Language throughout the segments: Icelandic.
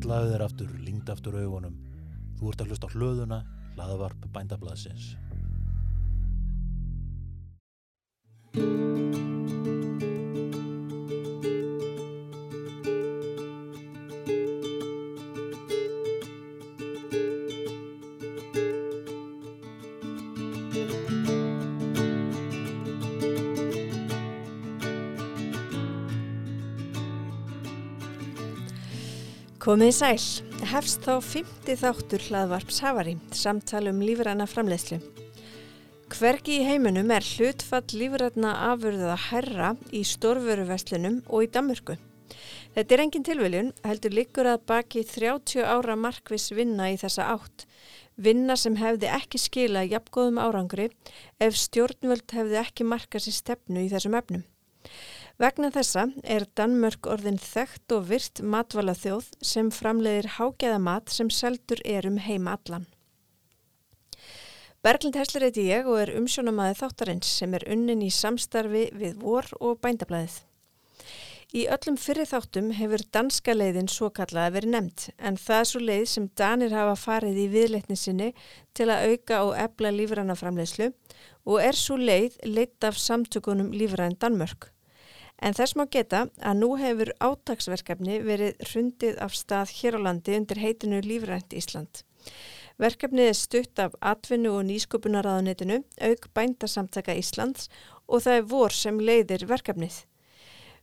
Hallaðu þér aftur, lingd aftur augunum. Þú ert að hlusta á hlöðuna, hlaðavarp bændablaðsins. Komið sæl, hefst þá 50 þáttur hlaðvarps Havari, samtal um lífræna framleiðslu. Hvergi í heiminum er hlutfall lífræna afurða herra í stórvöruverslunum og í Danmörku. Þetta er engin tilviljun, heldur líkur að baki 30 ára markvis vinna í þessa átt. Vinna sem hefði ekki skila jafngóðum árangri ef stjórnvöld hefði ekki markað sér stefnu í þessum efnum. Vegna þessa er Danmörk orðin þekkt og virt matvala þjóð sem framleiðir hágeða mat sem seldur er um heima allan. Berglind Hersler heiti ég og er umsjónamaði þáttarins sem er unnin í samstarfi við vor og bændablaðið. Í öllum fyrir þáttum hefur danska leiðin svo kallaði verið nefnt en það er svo leið sem Danir hafa farið í viðleitni sinni til að auka og ebla lífrænaframleiðslu og er svo leið leitt af samtökunum lífræn Danmörk. En þess má geta að nú hefur átagsverkefni verið hrundið af stað hér á landi undir heitinu Lífrænt Ísland. Verkefnið er stutt af atvinnu og nýsköpunaraðunitinu, auk bændasamtaka Íslands og það er vor sem leiðir verkefnið.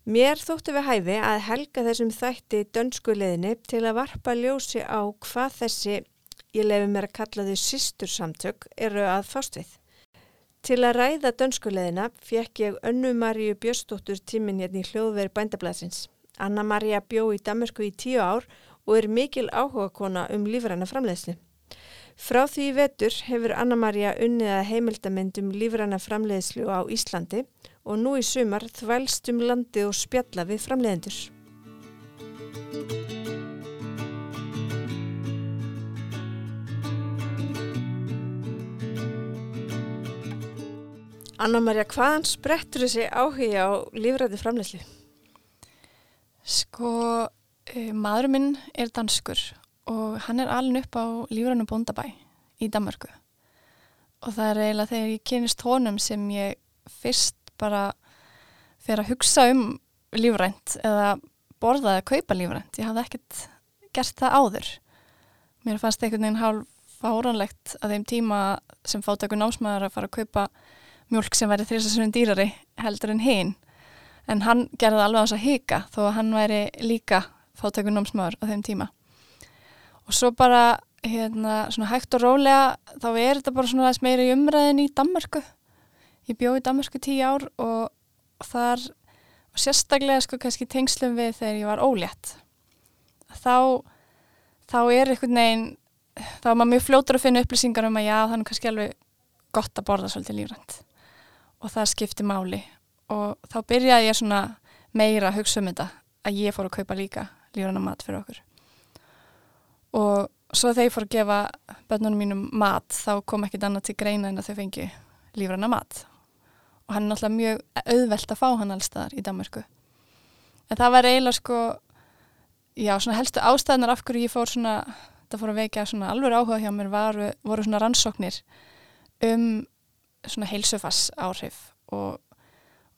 Mér þóttu við hæfi að helga þessum þætti dönsku leiðinni til að varpa ljósi á hvað þessi, ég lefi mér að kalla þau sístur samtök, eru að fást við. Til að ræða dönskuleðina fekk ég önnu Maríu Björnsdóttur tíminn hérna í hljóðveri bændablasins. Anna Maria bjó í Danmarku í tíu ár og er mikil áhuga kona um lífræna framleiðslu. Frá því vetur hefur Anna Maria unnið að heimildamend um lífræna framleiðslu á Íslandi og nú í sumar þvælst um landi og spjalla við framleiðendur. Anna-Maria, hvaðan sprettur þessi áhuga á lífræði framleysli? Sko, uh, maðurinn minn er danskur og hann er alin upp á lífrænum bóndabæ í Danmarku og það er eiginlega þegar ég kynist honum sem ég fyrst bara fyrir að hugsa um lífrænt eða borða eða kaupa lífrænt. Ég hafði ekkert gert það áður. Mér fannst einhvern veginn hálf fáranlegt að þeim tíma sem fátakur námsmaður að fara að kaupa mjölk sem væri þrjusasunum dýrari heldur en hinn en hann gerði alveg á þess að hika þó að hann væri líka fátökun námsmaður á þeim tíma. Og svo bara hérna hægt og rólega þá er þetta bara svona aðeins meira í umræðin í Danmarku ég bjóði í Danmarku tíu ár og þar og sérstaklega sko kannski tengslum við þegar ég var ólétt. Þá þá er einhvern veginn þá er maður mjög fljótur að finna upplýsingar um að já þannig kannski alveg gott að borða svolítið lífrænt og það skipti máli. Og þá byrjaði ég svona meira að hugsa um þetta að ég fór að kaupa líka lífranna mat fyrir okkur. Og svo þegar ég fór að gefa börnunum mínum mat þá kom ekkit annað til greina en að þau fengi lífranna mat. Og hann er náttúrulega mjög auðvelt að fá hann allstaðar í Danmarku en það var eiginlega sko já svona helstu ástæðnar af hverju ég fór svona það fór að vekja svona alveg áhuga hjá mér var, voru svona rannsóknir um svona heilsufass áhrif og,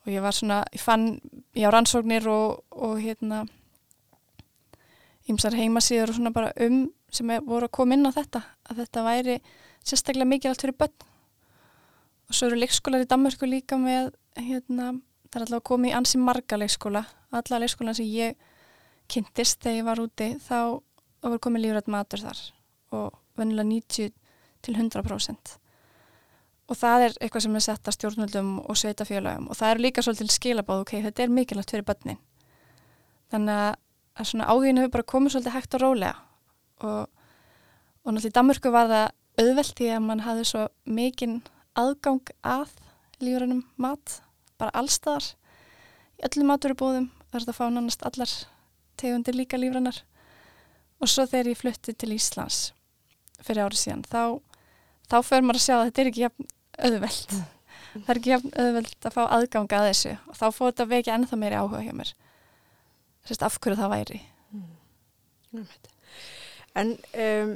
og ég var svona, ég fann ég á rannsóknir og, og hérna ymsar heimasíður og svona bara um sem voru að koma inn á þetta að þetta væri sérstaklega mikilvægt fyrir börn. Og svo eru leikskólar í Danmarku líka með hérna, það er alltaf að koma í ansi marga leikskóla. Alla leikskólan sem ég kynntist þegar ég var úti þá voru komið lífrætt matur þar og venilega 90 til 100% og það er eitthvað sem er sett að stjórnvöldum og sveitafélagum og það er líka svolítið skilabáð, ok, þetta er mikilvægt fyrir börnin. Þannig að svona áhuginu hefur bara komið svolítið hægt og rólega. Og, og náttúrulega í Danmörku var það auðvelt í að mann hafði svo mikinn aðgang að lífrænum mat, bara allstaðar í öllum maturubóðum það er þetta að fá nánast allar tegundir líka lífrænar. Og svo þegar ég flutti til Íslands fyrir árið síðan, þá þá fyrir maður að sjá að þetta er ekki jafn auðveld mm. það er ekki auðveld að fá aðganga að þessu og þá fór þetta vekja ennþá meiri áhuga hjá mér Sérst, af hverju það væri mm. En um,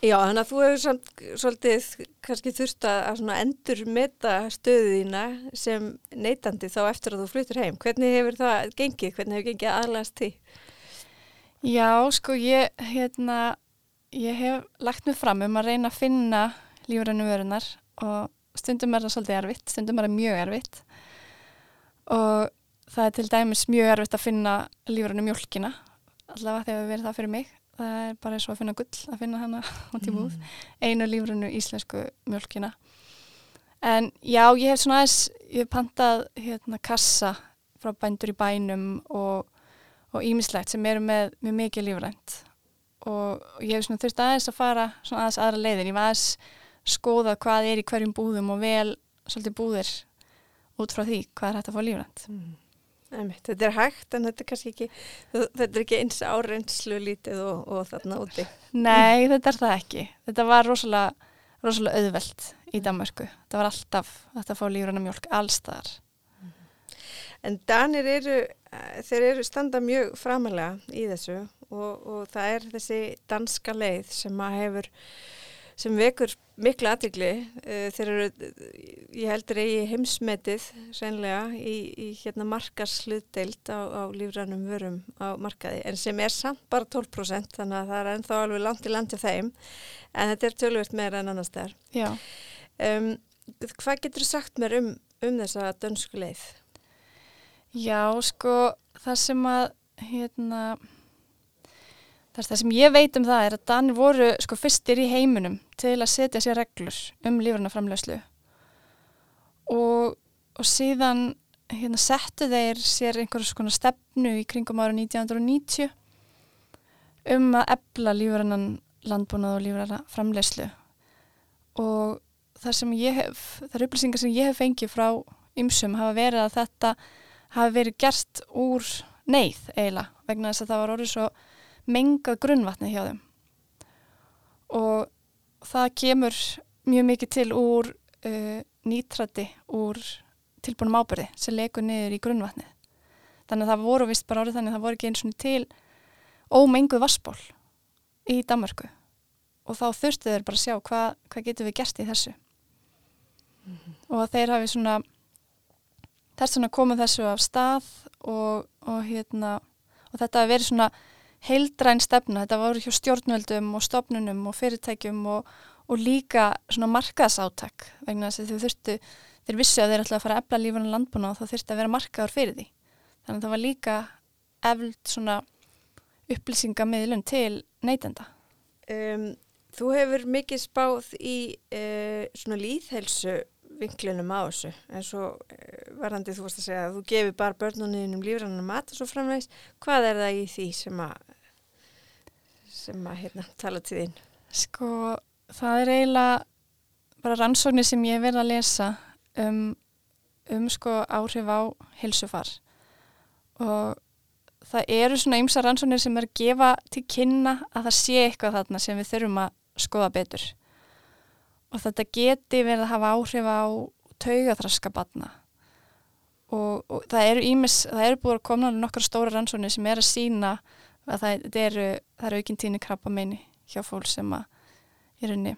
já, þannig að þú hefur samt svolítið kannski þurft að endur meta stöðu þína sem neytandi þá eftir að þú flyttur heim. Hvernig hefur það gengið? Hvernig hefur gengið aðlæst því? Já, sko, ég, hérna, ég hef lagt mig fram um að reyna að finna lífrannu vörunar og stundum er það svolítið erfitt, stundum er það mjög erfitt. Og það er til dæmis mjög erfitt að finna lífrannu mjölkina allavega þegar við verðum það fyrir mig. Það er bara eins og að finna gull að finna hana út í búð, mm. einu lífrunu íslensku mjölkina en já, ég hef svona aðeins ég hef pantað hérna kassa frá bændur í bænum og ímislegt sem eru með mjög mikið lífrænt. Og ég hef svona þurft aðeins að fara svona aðeins aðra leiðin, ég var aðeins skoða hvað er í hverjum búðum og vel svolítið búðir út frá því hvað er hægt að fá lífrænt mm. Þetta er hægt en þetta er kannski ekki, þetta er ekki eins árenslu lítið og, og þarna úti. Nei, þetta er það ekki. Þetta var rosalega, rosalega auðvelt í Danmarku. Þetta var alltaf að fá lífranna mjölk allstaðar. En Danir eru, þeir eru standa mjög framalega í þessu og, og það er þessi danska leið sem að hefur sem vekur miklu aðtikli eh, þeir eru, ég heldur eigi heimsmetið sænlega í, í hérna markarsluðdeild á, á lífrænum vörum á markaði en sem er samt bara 12% þannig að það er ennþá alveg langt í landi þeim. En þetta er tölvöld meira en annars þar um, Hvað getur þú sagt mér um, um þessa dönsku leið? Já, sko það sem að hérna Það sem ég veit um það er að Danir voru sko fyrstir í heiminum til að setja sér reglur um lífrannaframlegslu og, og síðan hérna, settu þeir sér einhverjum svona stefnu í kringum ára 1990 um að ebla lífrannan landbúnað og lífrannaframlegslu og það sem ég hef, þar upplýsingar sem ég hef fengið frá ymsum hafa verið að þetta hafi verið gert úr neyð eiginlega vegna þess að það var orðið svo mengað grunnvatni hjá þeim. Og það kemur mjög mikið til úr uh, nýtrati úr tilbúinum ábyrði sem legur niður í grunnvatni þannig að það voru vist bara orðið þannig að það voru ekki eins og til ómenguð vassból í Danmarku og þá þurftu þeir bara að sjá hvað, hvað getur við gert í þessu. Mm -hmm. og þeir hafi svona þess að koma þessu af stað og, og hérna og þetta hafi verið svona heildræn stefna, þetta voru hjá stjórnvöldum og stopnunum og fyrirtækjum og, og líka svona markaðsáttak vegna þess að þau þurftu þeir vissu að þeir ætlaði að fara að ebla lífuna landbúna og þá þurftu að vera markaðar fyrir því. Þannig að það var líka efld svona upplýsingamiðlun til neytenda. Um, Þú hefur mikið spáð í uh, svona líðhelsu vinklunum á þessu. En svo uh, varðandi þú vorust að segja að þú gefur bara börnunum lífrannan mat og svo framvegs hvað er það í því sem að sem að hérna, tala til þín? Sko, það er eiginlega bara rannsóknir sem ég verði að lesa um, um sko áhrif á hilsufar og það eru svona ymsa rannsóknir sem er að gefa til kynna að það sé eitthvað þarna sem við þurfum að skoða betur. Og þetta geti verið að hafa áhrif á taugaþraska batna og, og það eru ímis, það eru búin að koma nokkar stóra rannsóknir sem er að sína að það eru, það eru aukinn tíni krabba meini hjá fólk sem að í rauninni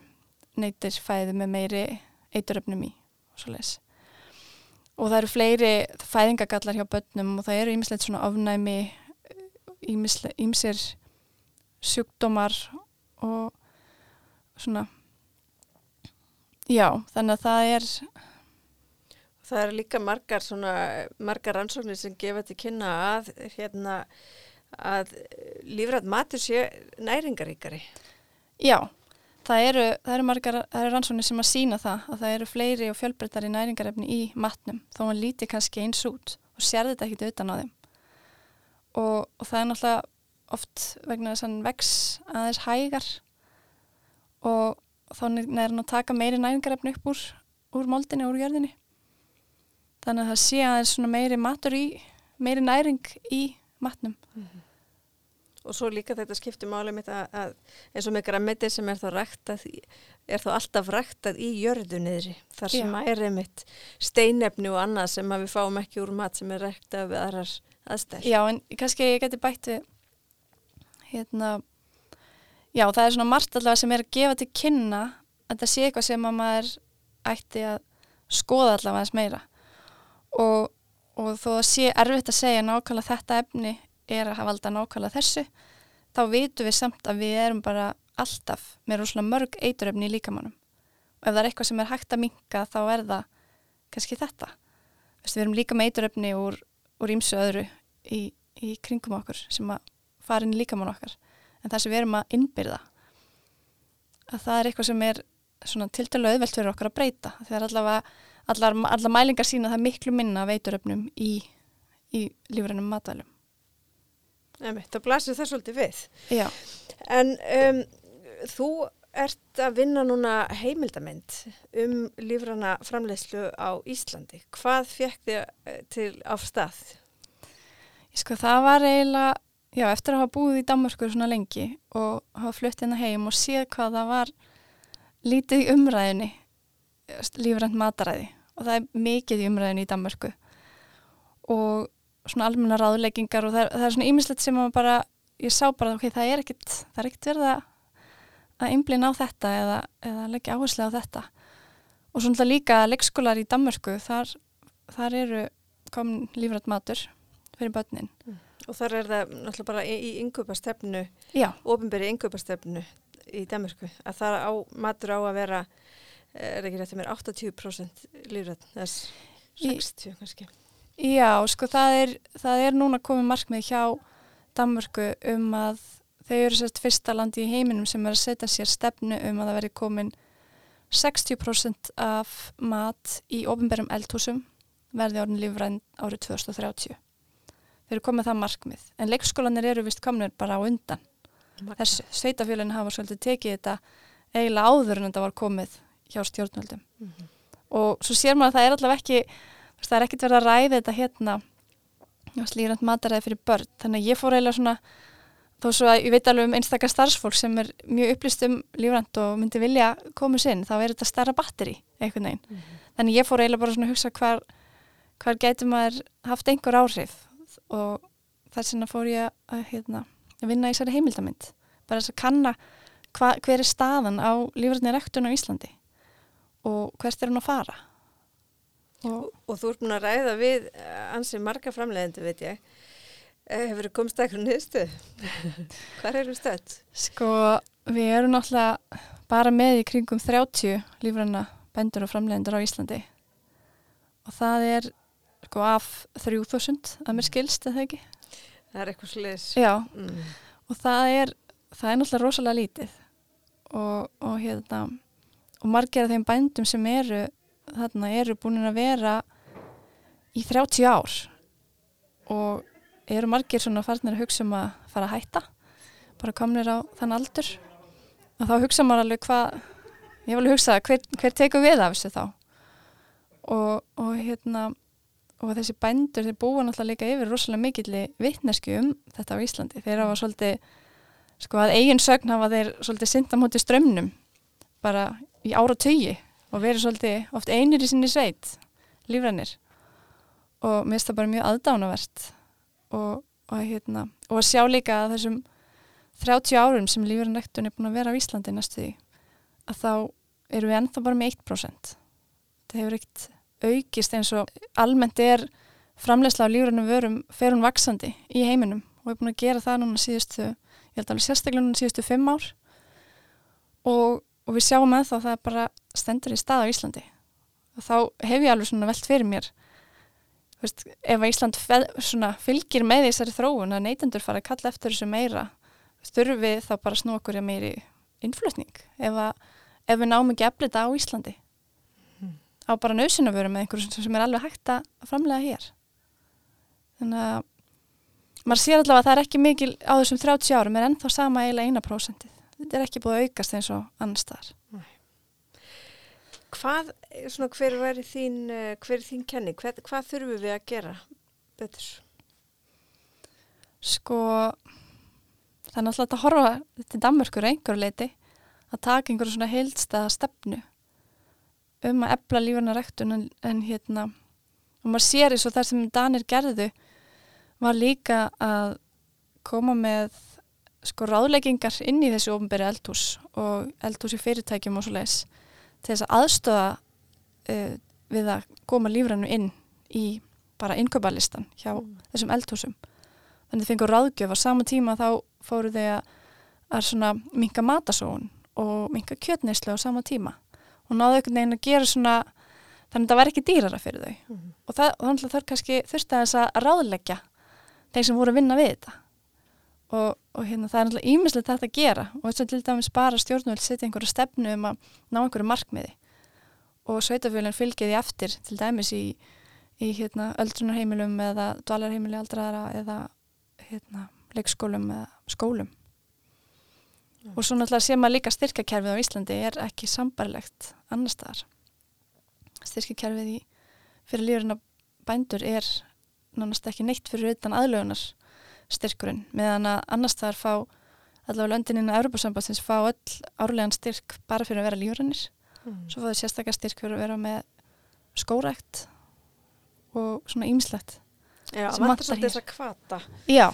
neytir fæði með meiri eituröfnum í og svo les og það eru fleiri fæðingagallar hjá börnum og það eru ímislegt svona afnæmi ímsir sjúkdómar og svona. Já, þannig að það er Það eru líka margar margar rannsóknir sem gefa til kynna að hérna að lífrætt matur sé næringaríkari. Já, það eru, það eru margar, það eru rannsóknir sem að sína það að það eru fleiri og fjölbreyttari næringarefni í matnum þó hann líti kannski eins út og sér þetta ekkit utan á þeim. Og, og það er náttúrulega oft vegna þess að hann vex aðeins hægar og þá er hann að taka meiri næringarefni upp úr, úr moldinni og úr jörðinni. Þannig að það sé aðeins meiri matur í, meiri næring í matnum. Mm -hmm. Og svo líka þetta skiptir máli mitt að, að eins og með græmiti sem er þá ræktað, er þá alltaf ræktað í jörðu niðri. Þar sem Já. er einmitt steinefni og annað sem við fáum ekki úr mat sem er ræktað við aðrar aðstæð. Já, en kannski ég geti bætti hérna já, það er svona margt allavega sem er að gefa til kynna að það sé eitthvað sem að maður ætti að skoða allavega eins meira og, og þó að sé erfitt að segja nákvæmlega þetta efni er að alltaf nákvæmlega þessu þá vitum við samt að við erum bara alltaf með rosalega mörg eituröfni í líkamannum og ef það er eitthvað sem er hægt að minka þá er það kannski þetta. Vist, við erum líka með eituröfni úr, ímsu öðru í, í kringum okkur sem að fara inn í líkamann okkar. En það sem við erum að innbyrða að það er eitthvað sem er til dælu auðvelt fyrir okkur að breyta. Þegar allavega allar, allar mælingar sína það miklu minna veituröfnum í, í lífrænum matælum það blasir það svolítið við. Já. En um, þú ert að vinna núna heimildamind um lífrana framleiðslu á Íslandi. Hvað fekk þið eh, til afstað? Sko það var eiginlega, já eftir að hafa búið í Danmarkur svona lengi og hafa flutt hérna heim og séð hvað það var lítið umræðinni lífrænt mataræði og það er mikið í umræðinni í Danmarku og svona almenna ráðleggingar og það er, það er svona ýmislegt sem maður bara, ég sá bara ok, það er ekkit, það er ekkit verið að einblina á þetta eða, eða leggja áherslu á þetta. Og svona líka leikskólar í Danmörku þar, þar eru komin lífrætt matur fyrir börnin. Mm. og þar er það náttúrulega bara í, í yngöpastefnu ofinberi yngöpastefnu í Danmörku að það á matur á að vera er ekki rétt að mér 80% lífrætt þess 60 kannski Já, sko það er, það er núna komið markmið hjá Danmörku um að þau eru sérst fyrsta landi í heiminum sem er að setja sér stefnu um að það veri komin 60% af mat í ofinberðum eldhúsum verði árið lífræn árið 2030. Þau eru komið það markmið. En leikskólanir eru vist komnir bara á undan. Markmið. Þessu sveitafjölinn hafa svolítið tekið þetta eiginlega áður en þetta var komið hjá stjórnvöldum. Mm -hmm. Og svo sér maður að það er allavega ekki það er ekkert verið að ræða þetta hérna slíðrand mataræði fyrir börn þannig að ég fór eiginlega svona þó svo að ég veit alveg um einstakar starfsfólk sem er mjög upplýst um lífrand og myndi vilja koma sinn, þá er þetta starra batteri einhvern veginn, mm -hmm. þannig ég fór eiginlega bara svona að hugsa hvar, hvar getur maður haft einhver áhrif og þess vegna fór ég að, hérna, vinna í þessari heimildamind bara þess að kanna hva, hver er staðan á lífrandin rektun á Íslandi og hvert er hún að fara Og, og þú ert búin að ræða við eh, ansið marga framleiðendu, veit ég. Eh, hefur þið komst eitthvað nýðstu? Hvað eru stöðt? Sko, við erum náttúrulega bara með í kringum 30 lífranna bændur og framleiðendur á Íslandi. Og það er sko af 3000 að mér skilst, eða ekki? Það er eitthvað slis. Mm. og það er, það er náttúrulega rosalega lítið. Og, og hérna, og margir af þeim bændum sem eru þarna eru búin að vera í 30 ár og eru margir svona farnir að hugsa um að fara að hætta bara komnir á þann aldur. Og þá hugsa maður alveg hvað ég vil hugsa hver, hver tekur við af þessu þá? Og, og hérna og þessi bændur þeir búa náttúrulega líka yfir rosalega mikilli vittnesku um þetta á Íslandi. Þeir hafa svolítið sko að eigin sögn hafa þeir svolítið syndamóti strömmnum bara í ára tögi og verið svolítið oft einir í sinni sveit lífrænir. Og mér finnst það bara mjög aðdánavert og, og, hérna, og að sjá líka að þessum 30 árum sem lífrænrektun er búin að vera á Íslandi næstu því að þá eru við ennþá bara með 1% það hefur ekkert aukist eins og almennt er framlegsla á lífrænum vörum fer hún vaksandi í heiminum og erum búin að gera það núna síðustu ég held alveg sérstaklega núna síðustu 5 ár. Og og við sjáum að það það bara stendur í stað á Íslandi. Og þá hef ég alveg svona velt fyrir mér veist, ef Ísland svona, fylgir með þessari þróun að neytendur fara að kalla eftir þessu meira þurfum við þá bara snú okkur meiri innflutning? Ef, að, ef við náum ekki eflita á Íslandi? Mm. á bara nöðsynavöru með einhverjum sem er alveg hægt að framlega hér? Þannig að maður sér allavega að það er ekki mikil á þessum 30 árum er ennþá sama eiginlega eina prósentið þetta er ekki búið að aukast eins og annar staðar Hvað, svona, hver er þín eh, hver er þín kenning? Hvað, hvað þurfum við að gera betur? Sko það er náttúrulega að horfa til Danmörkur einhver leiti að taka einhverju svona heilstaða stefnu um að ebla lífarnarektun en, en hérna og maður sér eins og það sem Danir gerðu var líka að koma með sko ráðleggingar inn í þessu ofnbæri eldhús og eldhús í fyrirtækjum og svo leiðis til þess að aðstöða uh, við að koma lífrannu inn í bara innköpalistan hjá Mm. þessum eldhúsum. Þannig þið fengur ráðgjöf á sama tíma þá fóru þau að, að svona minka matasóun og minka kjötneislu á sama tíma og náðu einhvern veginn að gera svona þannig að það var ekki dýrara fyrir þau Mhm. og það, þannig að þau kannski þurfti að ráðleggja þeir sem voru að vinna við þetta og, og hérna það er náttúrulega ímislegt þetta að gera. Og þess að til dæmis bara stjórnvöld setja einhverju stefnu um að ná einhverju markmiði. Og sveitafjölinn fylgir því eftir til dæmis í, í hérna, öldrunarheimilum eða dvalarheimili aldraðara eða hérna, leikskólum eða skólum. Já. og svo náttúrulega sé maður líka styrkakerfið á Íslandi er ekki sambarlegt annar staðar. Styrkakerfið í fyrir lífurinn að bændur er nánast ekki neitt fyrir utan aðlögunar styrkurinn meðan að annar staðar fá allavega löndininn að Europasambatsins fá öll árlegan styrk bara fyrir að vera lífurinnir Mm. svo fá þau sérstakar styrk fyrir að vera með skórækt og svona ýmislegt Já, vantar vantar svolítið þess að kvata já,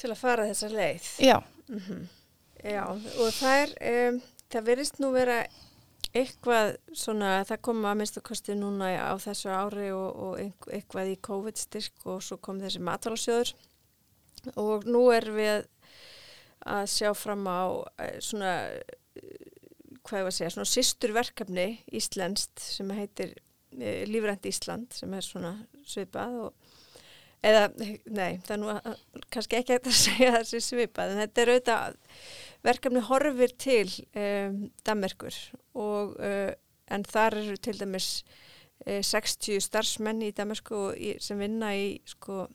til að fara þessa leið. já, Mm Já, og það er, um, það verðist nú vera eitthvað svona, það kom að minnstu kosti núna á þessu ári og, og eitthvað í COVID-styrk og svo kom þessi matvalasjóður og nú er við að sjá fram á eh, svona, eh, hvað ég var að segja, svona sýstur verkefni íslenskt sem heitir e, Lífrænt Ísland sem er svona svipað og eða, nei, það er nú að, kannski ekki að segja sé svipað en þetta er auðvitað verkefni horfir til um, Danmerkur og uh, en þar eru til dæmis uh, 60 starfsmenn í í, sem vinna í sko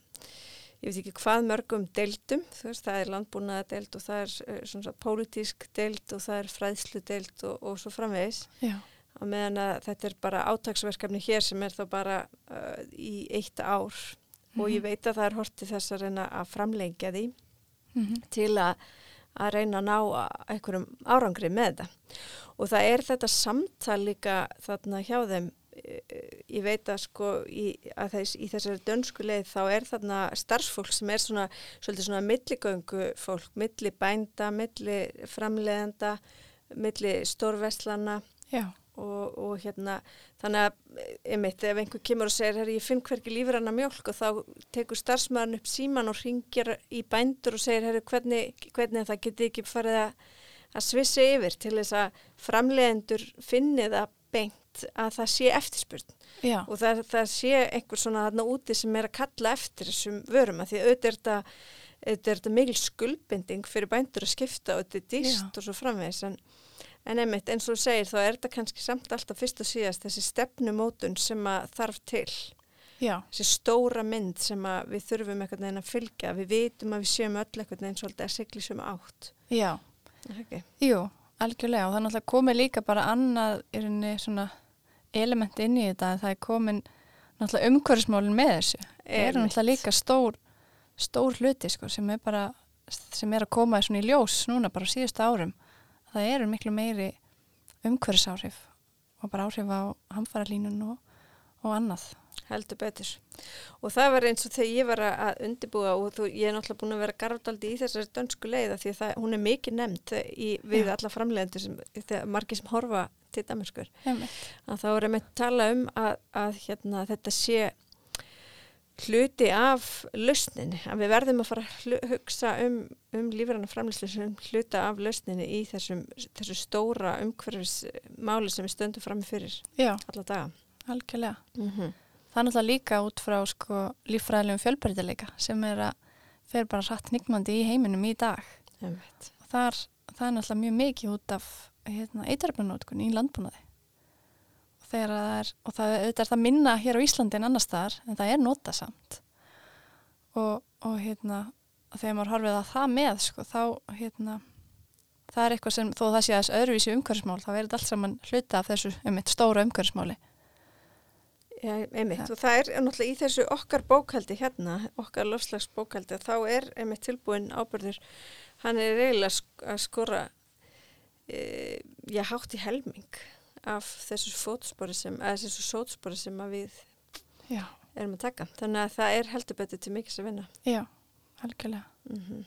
ég veit ekki hvað mörgum deildum, veist, það er landbúnaða deild og það er uh, svona pólitísk deild og það er fræðslu deild og, og svo framvegis. Já, á meðan að þetta er bara átagsverkefni hér sem er þá bara uh, í eitt ár. Og ég veit að það er hortið þess að reyna að framlengja því mm til að, að reyna að ná einhverjum árangri með þetta. Og það er þetta samtal líka þarna hjá þeim Eh, ég veit að sko í, að þess, í þessari dönsku leið þá er þarna starfsfólk sem er svona svolítið svona milligöngu fólk, milli bænda, milli framleiðenda, milli stórveslana og, og hérna þannig að einmitt ef einhver kemur og segir ég finn hverki lífranna mjölk og þá tekur starfsmæðan upp síman og ringir í bændur og segir hvernig, hvernig það? Geti ekki farið að, að svissi yfir til þess að framleiðendur finni það beint að það sé eftirspurn. Já, og það, það sé einhver svona þarna úti sem er að kalla eftir þessum vörum að því auðvitað er þetta er þetta mikil skuldbinding fyrir bændur að skipta og þetta er dýrst Já. og svo framvegis. En, en einmitt eins og þú segir þá er þetta kannski samt alltaf fyrst og síðast þessi stefnumótun sem að þarf til. Já, þessi stóra mynd sem að við þurfum einhvern veginn að fylgja. Við vitum að við séum öll einhvern veginn svolítið að sigli sem átt. Já, ekki? jú, algjörlega. Og það er náttúrulega komið líka bara annað í rauninni svona element inn í þetta en það er komin náttúrulega umhverfismálin með þessu. Einmitt. náttúrulega líka stór stór hluti sko sem er bara sem er að koma í ljós núna bara á síðustu árum. Það eru miklu meiri umhverfisáhrif og bara áhrif á hamfaralínun og, og annað heldur betur og það var eins og þegar ég var að undirbúa og þú, ég er náttúrulega búin að vera garfdaldi í þessari dönsku leiða því að það, hún er mikið nefnd í, við Já. alla framleiðendur sem, þegar margir sem horfa til Damerskur að þá er einmitt tala um að, að hérna, þetta sé hluti af lausninni, að við verðum að fara að hugsa um, um lífranna framleyslu sem hluta af lausninni í þessum, þessu stóra umhverfismáli sem við stöndum fram fyrir já, alla daga. algjörlega Mm -hmm. Það er náttúrulega líka út frá sko líffræðilegum fjölbreytileika sem er að fer bara rætt nýgmandi í heiminum í dag. Þar, það er náttúrulega mjög mikið út af hérna, eitaröfnunótkun í landbúnaði. Og það er og það, auðvitað er það minna hér á Íslandi en annars staðar en það er nota samt. Og, og hérna þegar maður horfið að það með sko, þá hérna það er eitthvað sem þó það sé aðeins öðruvísi umhverfismál þá er þetta allt saman hluta af þessu um eitt stóra umhverfismáli Já, einmitt, Ja. og það er náttúrulega í þessu okkar bókaldi hérna, okkar lofslags bókaldi, þá er einmitt tilbúin ábyrður, hann er eiginlega að skora e, já, hátt í helming af þessu fótspori sem, eða þessu sótspori sem að við Já, erum að taka. Þannig að það er heldur betur til mikils að vinna. já, algjörlega Mm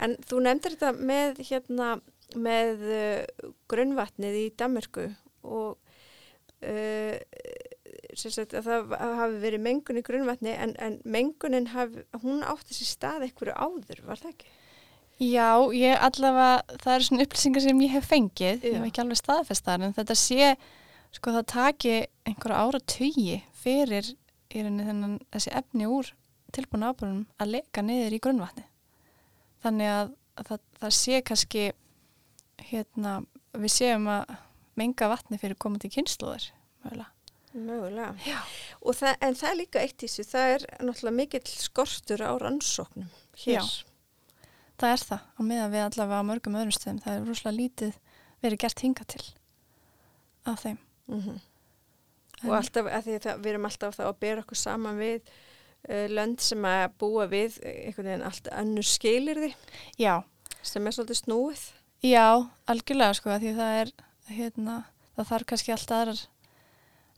En þú nefndir þetta með, hérna, með uh, grunnvatnið í Danmarku og uh, sagt, það hafi verið mengun í grunnvatni en, en mengunin hafi, hún átti sér stað eitthvað áður, var það ekki? Já, ég allavega, það eru svona upplýsingar sem ég hef fengið, Já. ég hef ekki alveg staðfestar en þetta sé, sko það taki einhverja ára tugi fyrir í rauninni þennan þessi efni úr tilbúin ábúrunum að leka niður í grunnvatni. Þannig að, að það, það sé kannski hérna, við séum að menga vatni fyrir komandi kynnslóðir, mögulega. Mögulega. Og það, en það er líka eitt í þessu, það er náttúrulega mikill skortur á rannsóknum hér. Já. Það er það, á meðan við allavega á mörgum öðrum stöðum, það er rosalega lítið verið gert hinga til af þeim. Mm En- Og alltaf, að því að það, við erum alltaf þá að bera okkur saman við uh, lönd sem að búa við einhvern veginn allt önnur skilirði Já, sem er svolítið snúið. já, algjörlega sko, því það er, hérna, það þarf kannski alltaf aðrar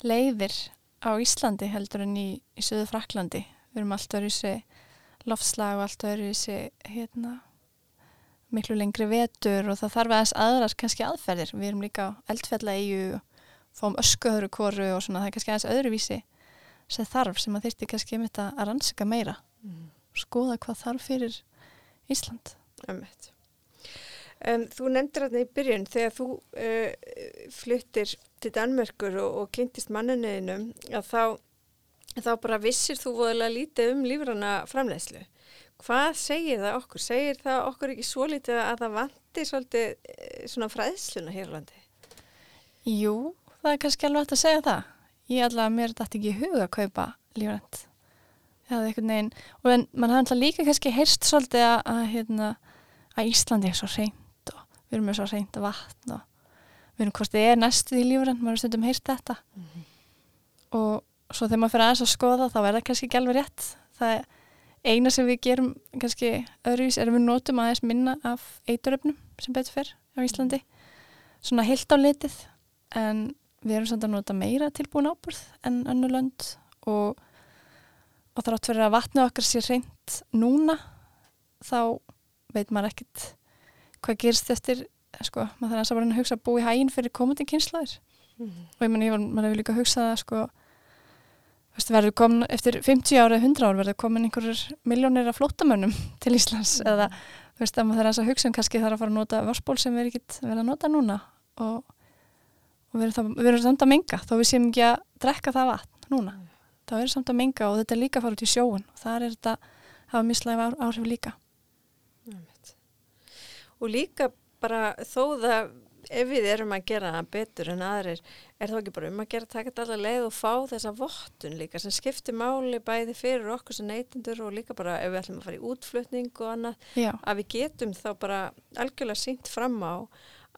leiðir á Íslandi heldur en í, í Suðu Fraklandi. Við erum alltaf öðru í sig loftslag og alltaf öðru í sig, hérna, miklu lengri vetur og það þarf aðeins aðrar kannski aðferðir. Við erum líka á og fáum öskuöðru koru og svona, það er kannski aðeins öðruvísi sem þarf sem að þyrsti kannski um þetta að rannsaka meira Mm. skoða hvað þarf fyrir Ísland. Um, þú nefndir þarna í byrjun þegar þú uh, fluttir til Danmörkur og, og kynntist mannuninum að þá, þá bara vissir þú voðalega lítið um lífrana framleiðslu. Hvað segir það okkur? Segir það okkur ekki svo lítið að það vanti svolítið eh, svona fræðsluna hér á landi? Jú, það er kannski alveg hægt að segja það. Ég allavega mér dætti ekki í huga að kaupa lífrænt. Það er einhvern veginn, og en mann hafði alltaf líka kannski heyrst svolítið að, að, hérna, að Íslandi er svo reynd og við erum með svo reynd vatn og erum hvort þið er næstuð í lífrænt, maður hefur stundum heyrt þetta. Og svo þegar maður fyrir aðeins að skoða þá er það kannski ekki alveg rétt. Það er eina sem við gerum kannski öðruvís er að við notum aðeins minna af eituröfnum sem betur fyrr á Íslandi. Svona heilt á litið en við erum samt að nota meira tilbúin ábúrð en önnu lönd og, og þrátt fyrir að vatnu okkar sé reynd núna þá veit maður ekkit hvað gerst eftir sko, maður þarf að bara hugsa að búa í hæginn fyrir komandi kynslaðir og ég menn ég var, maður hefur líka hugsað að sko verður komin, eftir 50 ára eða 100 ára verður komin einhverjur miljónir af flótamönnum til Íslands. Eða þú veist að maður þarf að hugsa um kannski þarf að fara að nota vörspól sem við erum ekki verið að nota núna og, og við erum, erum samt að menga. Þó við séum ekki að drekka það vatn núna. Þá erum samt að menga og þetta er líka að fara út í sjóun og það er þetta að hafa mislæg áhrif líka. Og líka bara þó það ef við erum að gera það betur en aðrir er þá ekki bara um að gera taka þetta allar leið og fá þessa vottun líka sem skiptir máli bæði fyrir okkur sem neytendur og líka bara ef við ætlum að fara í útflutning og annað Já, að við getum þá bara algjörlega sínt fram á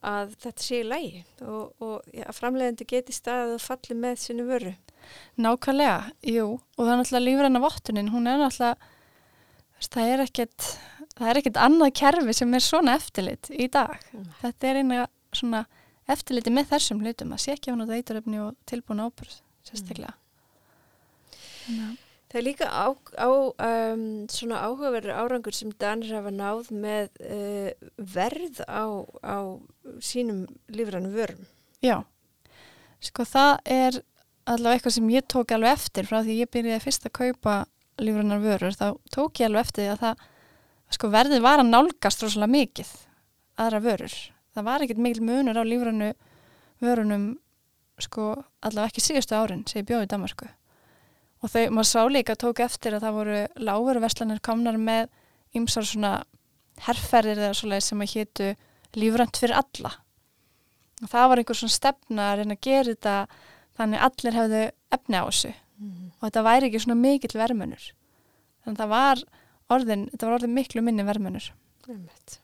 að þetta sé í lægi og, og ja, að framleiðandi geti staðið og falli með sinni vöru. nákvæmlega, jú og það er náttúrulega lífræna vottunin hún er náttúrulega það er ekkert það er ekkert annað kerfi sem er svona eftirlit í dag Mm. þetta er eina svona eftirliti með þessum hlutum að sé ekki á náttúrulega eituröfni og tilbúin ábyrð sérstaklega að- Það er líka á, á um, svona áhugaverður árangur sem Danir hafa náð með uh, verð á, á sínum lífrænum vörum. Já, sko það er allavega eitthvað sem ég tók alveg eftir frá því ég byrjaði fyrst að kaupa lífrannar vörur, þá tók ég alveg eftir því að það, sko verðið var að nálgast rosalega mikið aðra vörur. Það var ekkert mikil munur á lífrannu vörunum, sko allavega ekki síðustu árin sem ég bjóði í Danmarku. Og þau, maður sá líka tók eftir að það voru lágveruverslanir komnar með ymsar svona herrferðir eða svoleið sem að hétu lífrænt fyrir alla og það var einhver svona stefna að reyna að gera þetta þannig allir hefðu efni á þessu Mm. og þetta væri ekki svona mikill vermunur þannig að það var orðin þetta var orðin miklu minni Einmitt.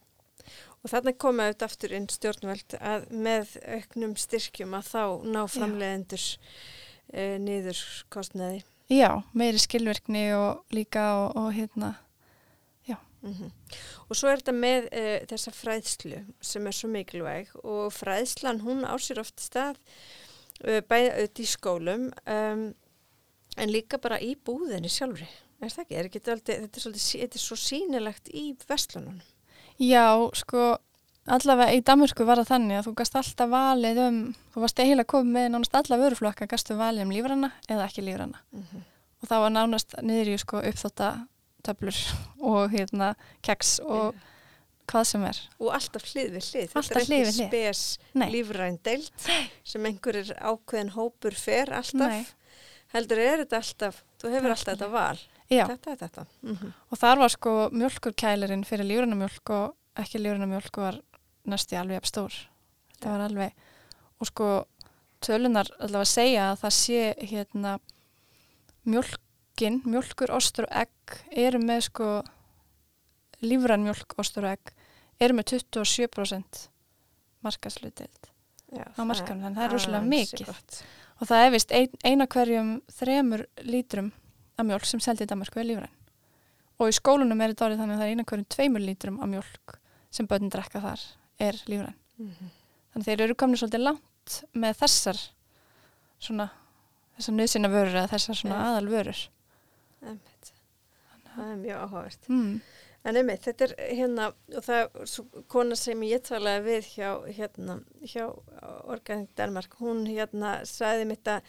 Og þarna koma auðvitað aftur inn stjórnvöld að með auknum styrkjum að þá ná framleiðendur uh, niður kostnaði. já, meiri skilvirkni og líka og, og hérna Mm Og svo er þetta með uh, þessa fræðslu sem er svo mikilvæg og fræðslan hún á sér oft stað uh, bæði auðvitað í skólum um, en líka bara í búðinni sjálfri Er það ekki? Er ekki þetta, aldrei, þetta, er svolítið, þetta er svo sýnilegt í vestlunum. Já, sko, allavega í Danmörku var það þannig að þú gast alltaf valið um, þú varst eiginlega komið með nánast alla vöruflokka, gastu valið um lífrana eða ekki lífrana. Mm Og það var nánast niður í sko uppþóttatöflur og hérna keks og hvað sem er. Og alltaf hlið við hlið. Alltaf þetta er hlið ekki við hlið. spes lífræn deilt sem einhverjir ákveðin hópur fer alltaf. Nei. Heldur er þetta alltaf, þú hefur Þetta alltaf þetta val. Já, Þetta er þetta. Mm og þar var sko mjölkurkælirinn fyrir lífrannamjölk og ekki lífrannamjölk var næstu alveg jafn stór. Þetta Já. var alveg, og sko tölunar allavega segja að það sé hérna mjölkin, mjölkur, ostur og egg eru með sko lífrann mjölk, ostur og egg eru með 27% markaslutild á markanum, þannig það er rosalega mikið. og það er vist ein, eina hverjum þremur lítrum af mjölk sem seldi í Danmarku er lífræn og í skólunum er þetta orðið þannig að það er eina hverjum tveimur lítrum af mjölk sem börn drekka þar er lífræn Mhm. þannig þeir eru komin svolítið langt með þessar svona þessar nöðsina vörur eða þessar svona Já. aðal vörur. Það er mjög áhugavert. mm. En einmitt, þetta er hérna, og það er svo kona sem ég talaði við hjá, hérna, hjá Organic Denmark, hún hérna sagði mitt að,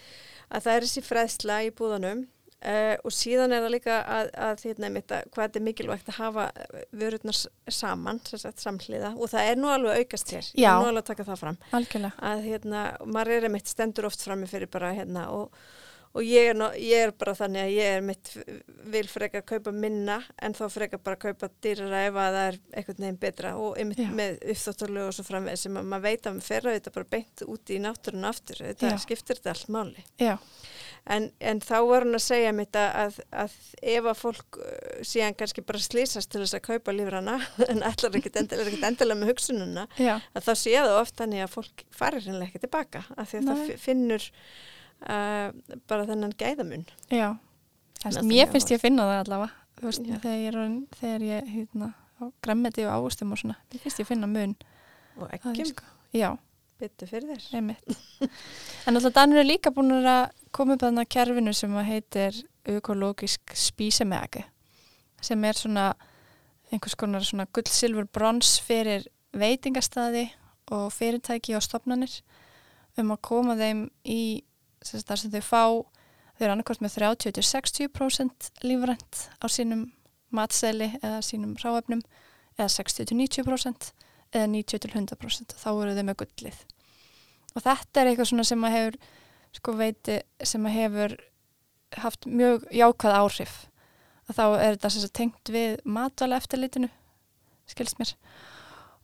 að það er þessi fræðsla í búðanum uh, og síðan er það líka að, að hérna einmitt að hvað þetta er mikilvægt að hafa vörurnar s- saman, sagt samhliða. Og það er nú alveg aukast hér, ég Já. er nú alveg að taka það fram. Algjörlega. Að hérna, maður er einmitt stendur oft frammi fyrir bara hérna og, og ég, er ég er bara þannig að ég er mitt vil frekar kaupa minna en þá frekar bara kaupa dýrara ef að það er einhvern veginn betra. Og einmitt Já. með uppþóttarlegu og svo framveg sem að maður veit að maður fer að þetta bara beint út í náttúrun aftur, þetta Já. skiptir þetta allt máli. Já, en, en þá var hún að segja mitt að, að, að ef að fólk uh, síðan kannski bara slýsast til þess að kaupa lífrana en ætlar ekkit endilega, endilega með hugsununa já, að þá sé það oft þannig að fólk farir hennilega ekki tilbaka af því að það Nei. fi- finnur uh, bara þennan gæðamun. Já. Þess, að mér það finnst ég finna það allavega veist, þegar ég, er þegar ég hérna, á græmmeti og ávustum og svona mér finnst ég finna mun. Og Það ekki sko- já, byttu fyrir þér. En alltaf Danur er líka búin að koma upp að þarna kerfinu sem að heitir ökológisk spísemegi sem er svona einhvers konar svona gull, silfur, brons fyrir veitingastadi og fyrirtæki og stopnanir um að koma þeim í þar sem þau fá þau eru annarkort með 30-60% lífrænt á sínum matseli eða sínum ráefnum eða 60-90% eða 90-100% þá eru þau með gullið. Og þetta er eitthvað svona sem að hefur sko veiti sem að hefur haft mjög jákvæð áhrif. Að þá er þetta sem sagt tengt við matvæla eftirlitinu skilst mér.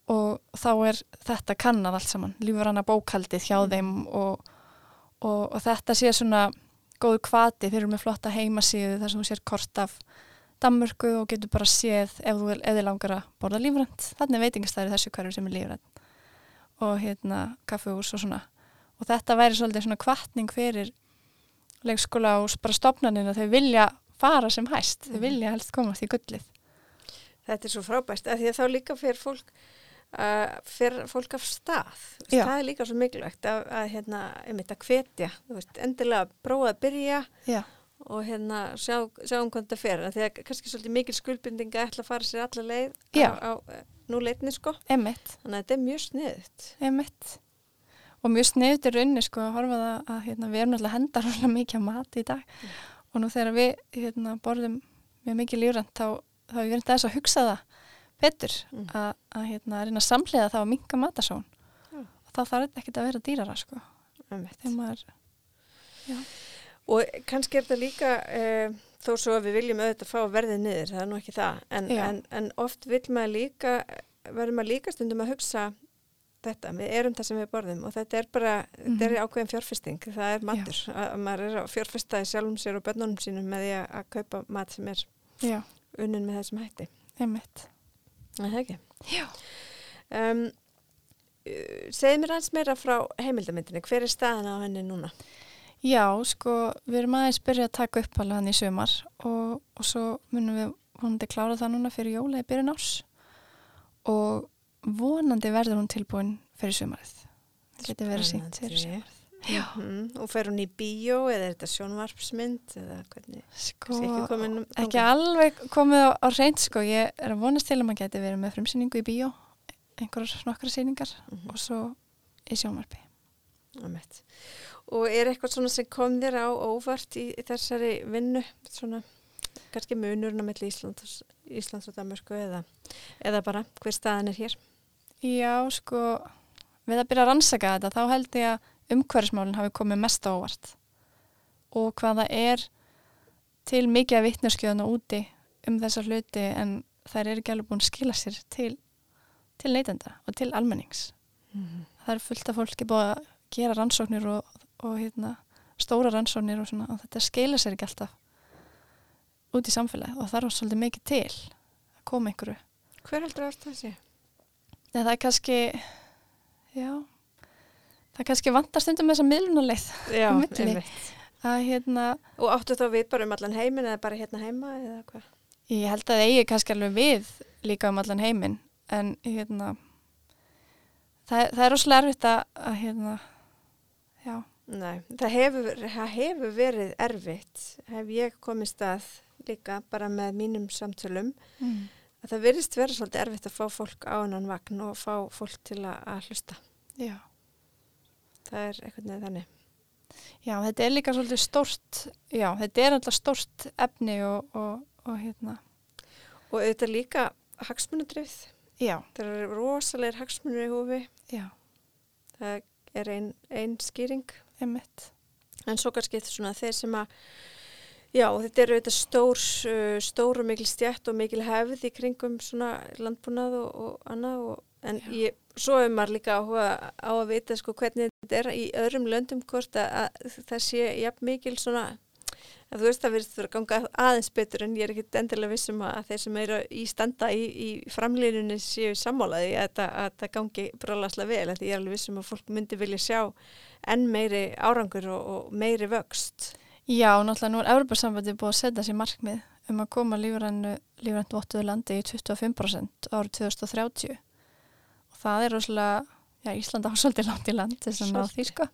Og þá er þetta kannad allt saman lífur bókaldið hjá Mm. þeim og, og, og þetta sé svona góðu kvati, eru með flotta heimasíðu þar sem þú sér kort af Danmörku og getur bara séð ef þú þið langar að borða lífrænt. Þannig veitingastæður þessu hverju sem er lífrænt. Og hérna kaffehús og svona og þetta væri svolítið svona kvartning fyrir leikskóla og bara stopnarnir að þau vilja fara sem hæst, þau Mhm. vilja helst komast í gullið. Þetta er svo frábært af því að þá líka fyrir fólk uh, fyrir fólk af stað. Já. það er líka svo mikilvægt að, að hérna, einmitt að hvetja þú veist, endilega prófa að byrja Já, og hérna sjá, sjáum hvað þetta fer. En því að kannski svolítið mikil skuldbindinga ætla að fara sér alla leið Já. á, á nú leitni sko. Emitt, þannig að þetta er mjög sniðut emitt og mjög sniðut er raunni sko að horfa það að hérna, við erum náttúrulega að henda rosalega mikið á mat í dag. Og nú þegar við hérna, borðum mjög mikið lífrænt þá, þá er verið þess að hugsa það betur Mm. að, að hérna, reyna að samlega það að minka matasón Já. og þá þarf þetta ekkert að vera dýrara sko. Þegar maður, Og kannski er þetta líka, uh, þó svo að við viljum auðvitað fá verðið niður, það er nú ekki það, en, Já. en, en oft vil maður líka, verður maður líka stundum að hugsa þetta, við erum það sem við borðum og þetta er bara, þetta er Mhm. ákveðin fjárfesting, það er matur, að, að maður er að fjárfesta í sjálfum sér og börnunum sínum með því að, að kaupa mat sem er já, unnin með þessum hætti. emitt Er Það ekki. Um, segð mér aðeins meira frá heimildamindinni, hver er staðan á henni núna? Já, sko, við erum aðeins byrjað að taka upp alveg hann í sumar og, og svo munum við vonandi klára það núna fyrir jóla í byrjun árs og vonandi verður hún tilbúin fyrir sumarið. Það getur verið sínt fyrir sumarið. Já. Mhm, Og fer hún í bíó eða er þetta sjónvarpsmynd eða hvernig? Sko, komin ekki alveg komið á, á reynd sko, ég er að vonast til að maður geti verið með frumsýningu í bíó, einhverjar nokkra sýningar Mhm. og svo í sjónvarpi. Einmitt. Og er eitthvað svona sem kom þér á óvart í, í þessari vinnu, svona kannski munurinn á milli Íslands, Íslands og Danmarku eða, eða bara hver staðan er hér? Já, sko, við að byrja að rannsaka þetta, þá held ég að umhverfismálinn hafi komið mest á óvart og hvaða er til mikið af vittneskjöðuna úti um þessa hluti en þær eru ekki alveg búin að skila sér til, til neytenda og til almennings. Það er fullt af fólki búið að gera rannsóknir og, og hérna, stóra rannsóknir og svona og þetta skila sér ekki alltaf út í samfélagi og það er svolítið mikið til að koma einhverju Hver heldur það sé? Nei, það er kannski, já, það er kannski vantar stundum þessa miðlunarleið Já, einmitt. að hérna, Og áttu þá við bara um allan heimin eða bara hérna heima eða hvað? ég held að eigi kannski alveg við líka um allan heiminn, en hérna, það, það er rosalega erfitt að, að hérna, já, Nei, það hefur, það hefur verið erfitt, hef ég komið stað líka bara með mínum samtölum, mm. Að það virðist vera svolítið erfitt að fá fólk á hennan vagn og fá fólk til að, hlusta. já, Það er eitthvað neð þannig. já, þetta er líka svolítið stórt, já, þetta er alltaf stórt efni og, og, og hérna, Og auðvitað líka hagsmunadrifð. já, Það eru rosalegir hagsmunir í húfi. já, Það er ein, ein skýring. einmitt, En svo kannski svona þeir sem að, já, þetta eru auðvitað stór, uh, stór og mikil stjætt og mikil hefð í kringum svona landbúnað og, og annað. Og, en ég, svo er maður líka áhuga á að vita sko hvernig þetta er í öðrum löndum hvort að, að það sé jafn mikil svona, að þú veist það verður að ganga aðeins betur en ég er ekkit endilega vissum að þeir sem eru í standa í, í framlýnunni séu sammálaði að þetta, að þetta gangi brálaslega vel, því ég er alveg vissum að fólk myndi vilja sjá enn meiri árangur og, og meiri vöxt. Já, náttúrulega nú er Európa-sambandi búið að setja sér markmið um að koma lífrænt vottuðu landi í 25% árið 2030 og það er rosalega, já Íslanda á svolítið langt í land þess að ná því sko.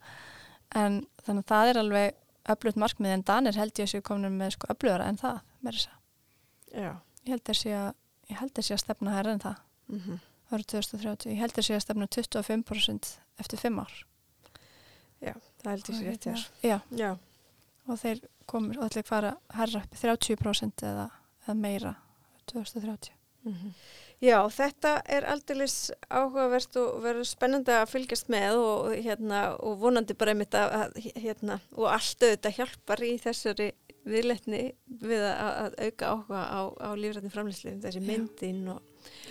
En þannig að það er alveg öflugt markmið en Danir held ég að séu komin með sko öflugara en það, með þess að Já. ég held þess að að stefna hær en það Mm árið 2030, ég held þess að stefna 25% eftir 5 ár. Það held ég sér rétt hér. Já, Já. Og þeir komur og allir fara herra upp í 30% eða, eða meira 2030. Já, þetta er aldeilis áhugavert og verður spennandi að fylgjast með og, hérna, og vonandi bara einmitt að, að hérna, og allt auðvitað hjálpar í þessari viðletni við að, að auka áhuga á, á lífrættin framlýslu, þessi myndin og,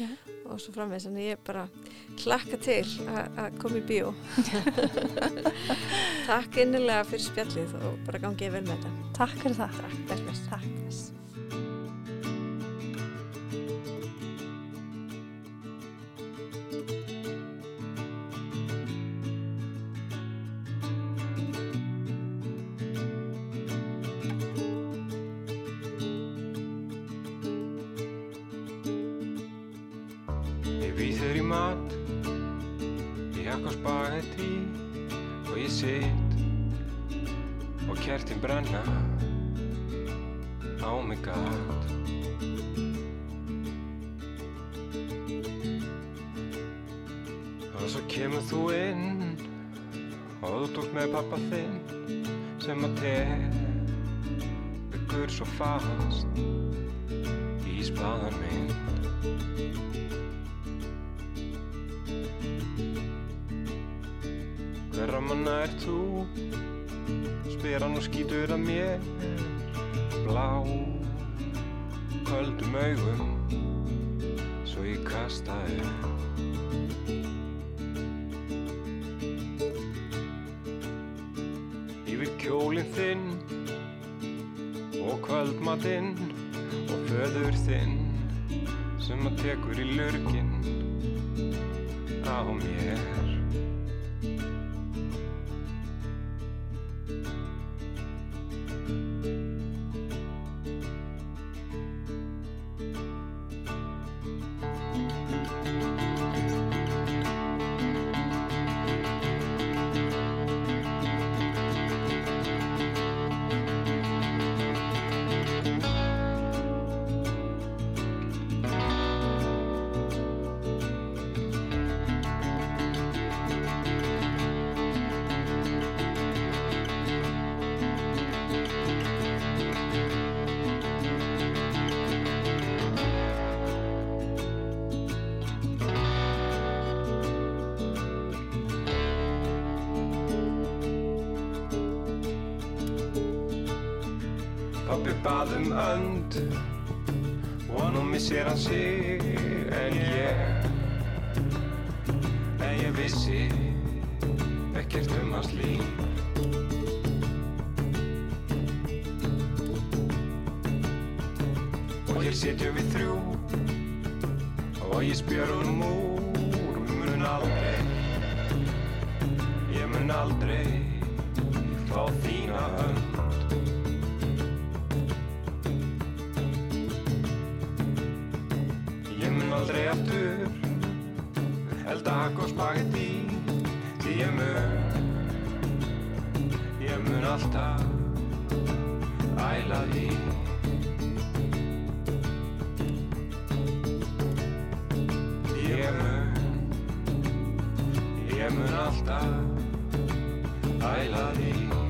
Já. og svo framvegis, þannig ég bara klakka til að koma í bíó. Takk innilega fyrir spjallið og bara gangið vel með þetta. Takk fyrir það. Takk. Takk. Þú tókst með pappa þinn Sem að tekur svo fast Ísblaðan minn. Hverra manna er þú? Spyr hann og skýtur að mér. Blá Köldum augum Svo ég kasta upp kjólinn þinn Og kvöldmatinn Og föður þinn Sem að tekur í lurginn Á mér Pappi bað um önd. Nú missir hann sig en ég en ég vissi ekkert um hans líf. Og hér sitjum við þrjú og ég spjör honum mun alltaf. Æla því.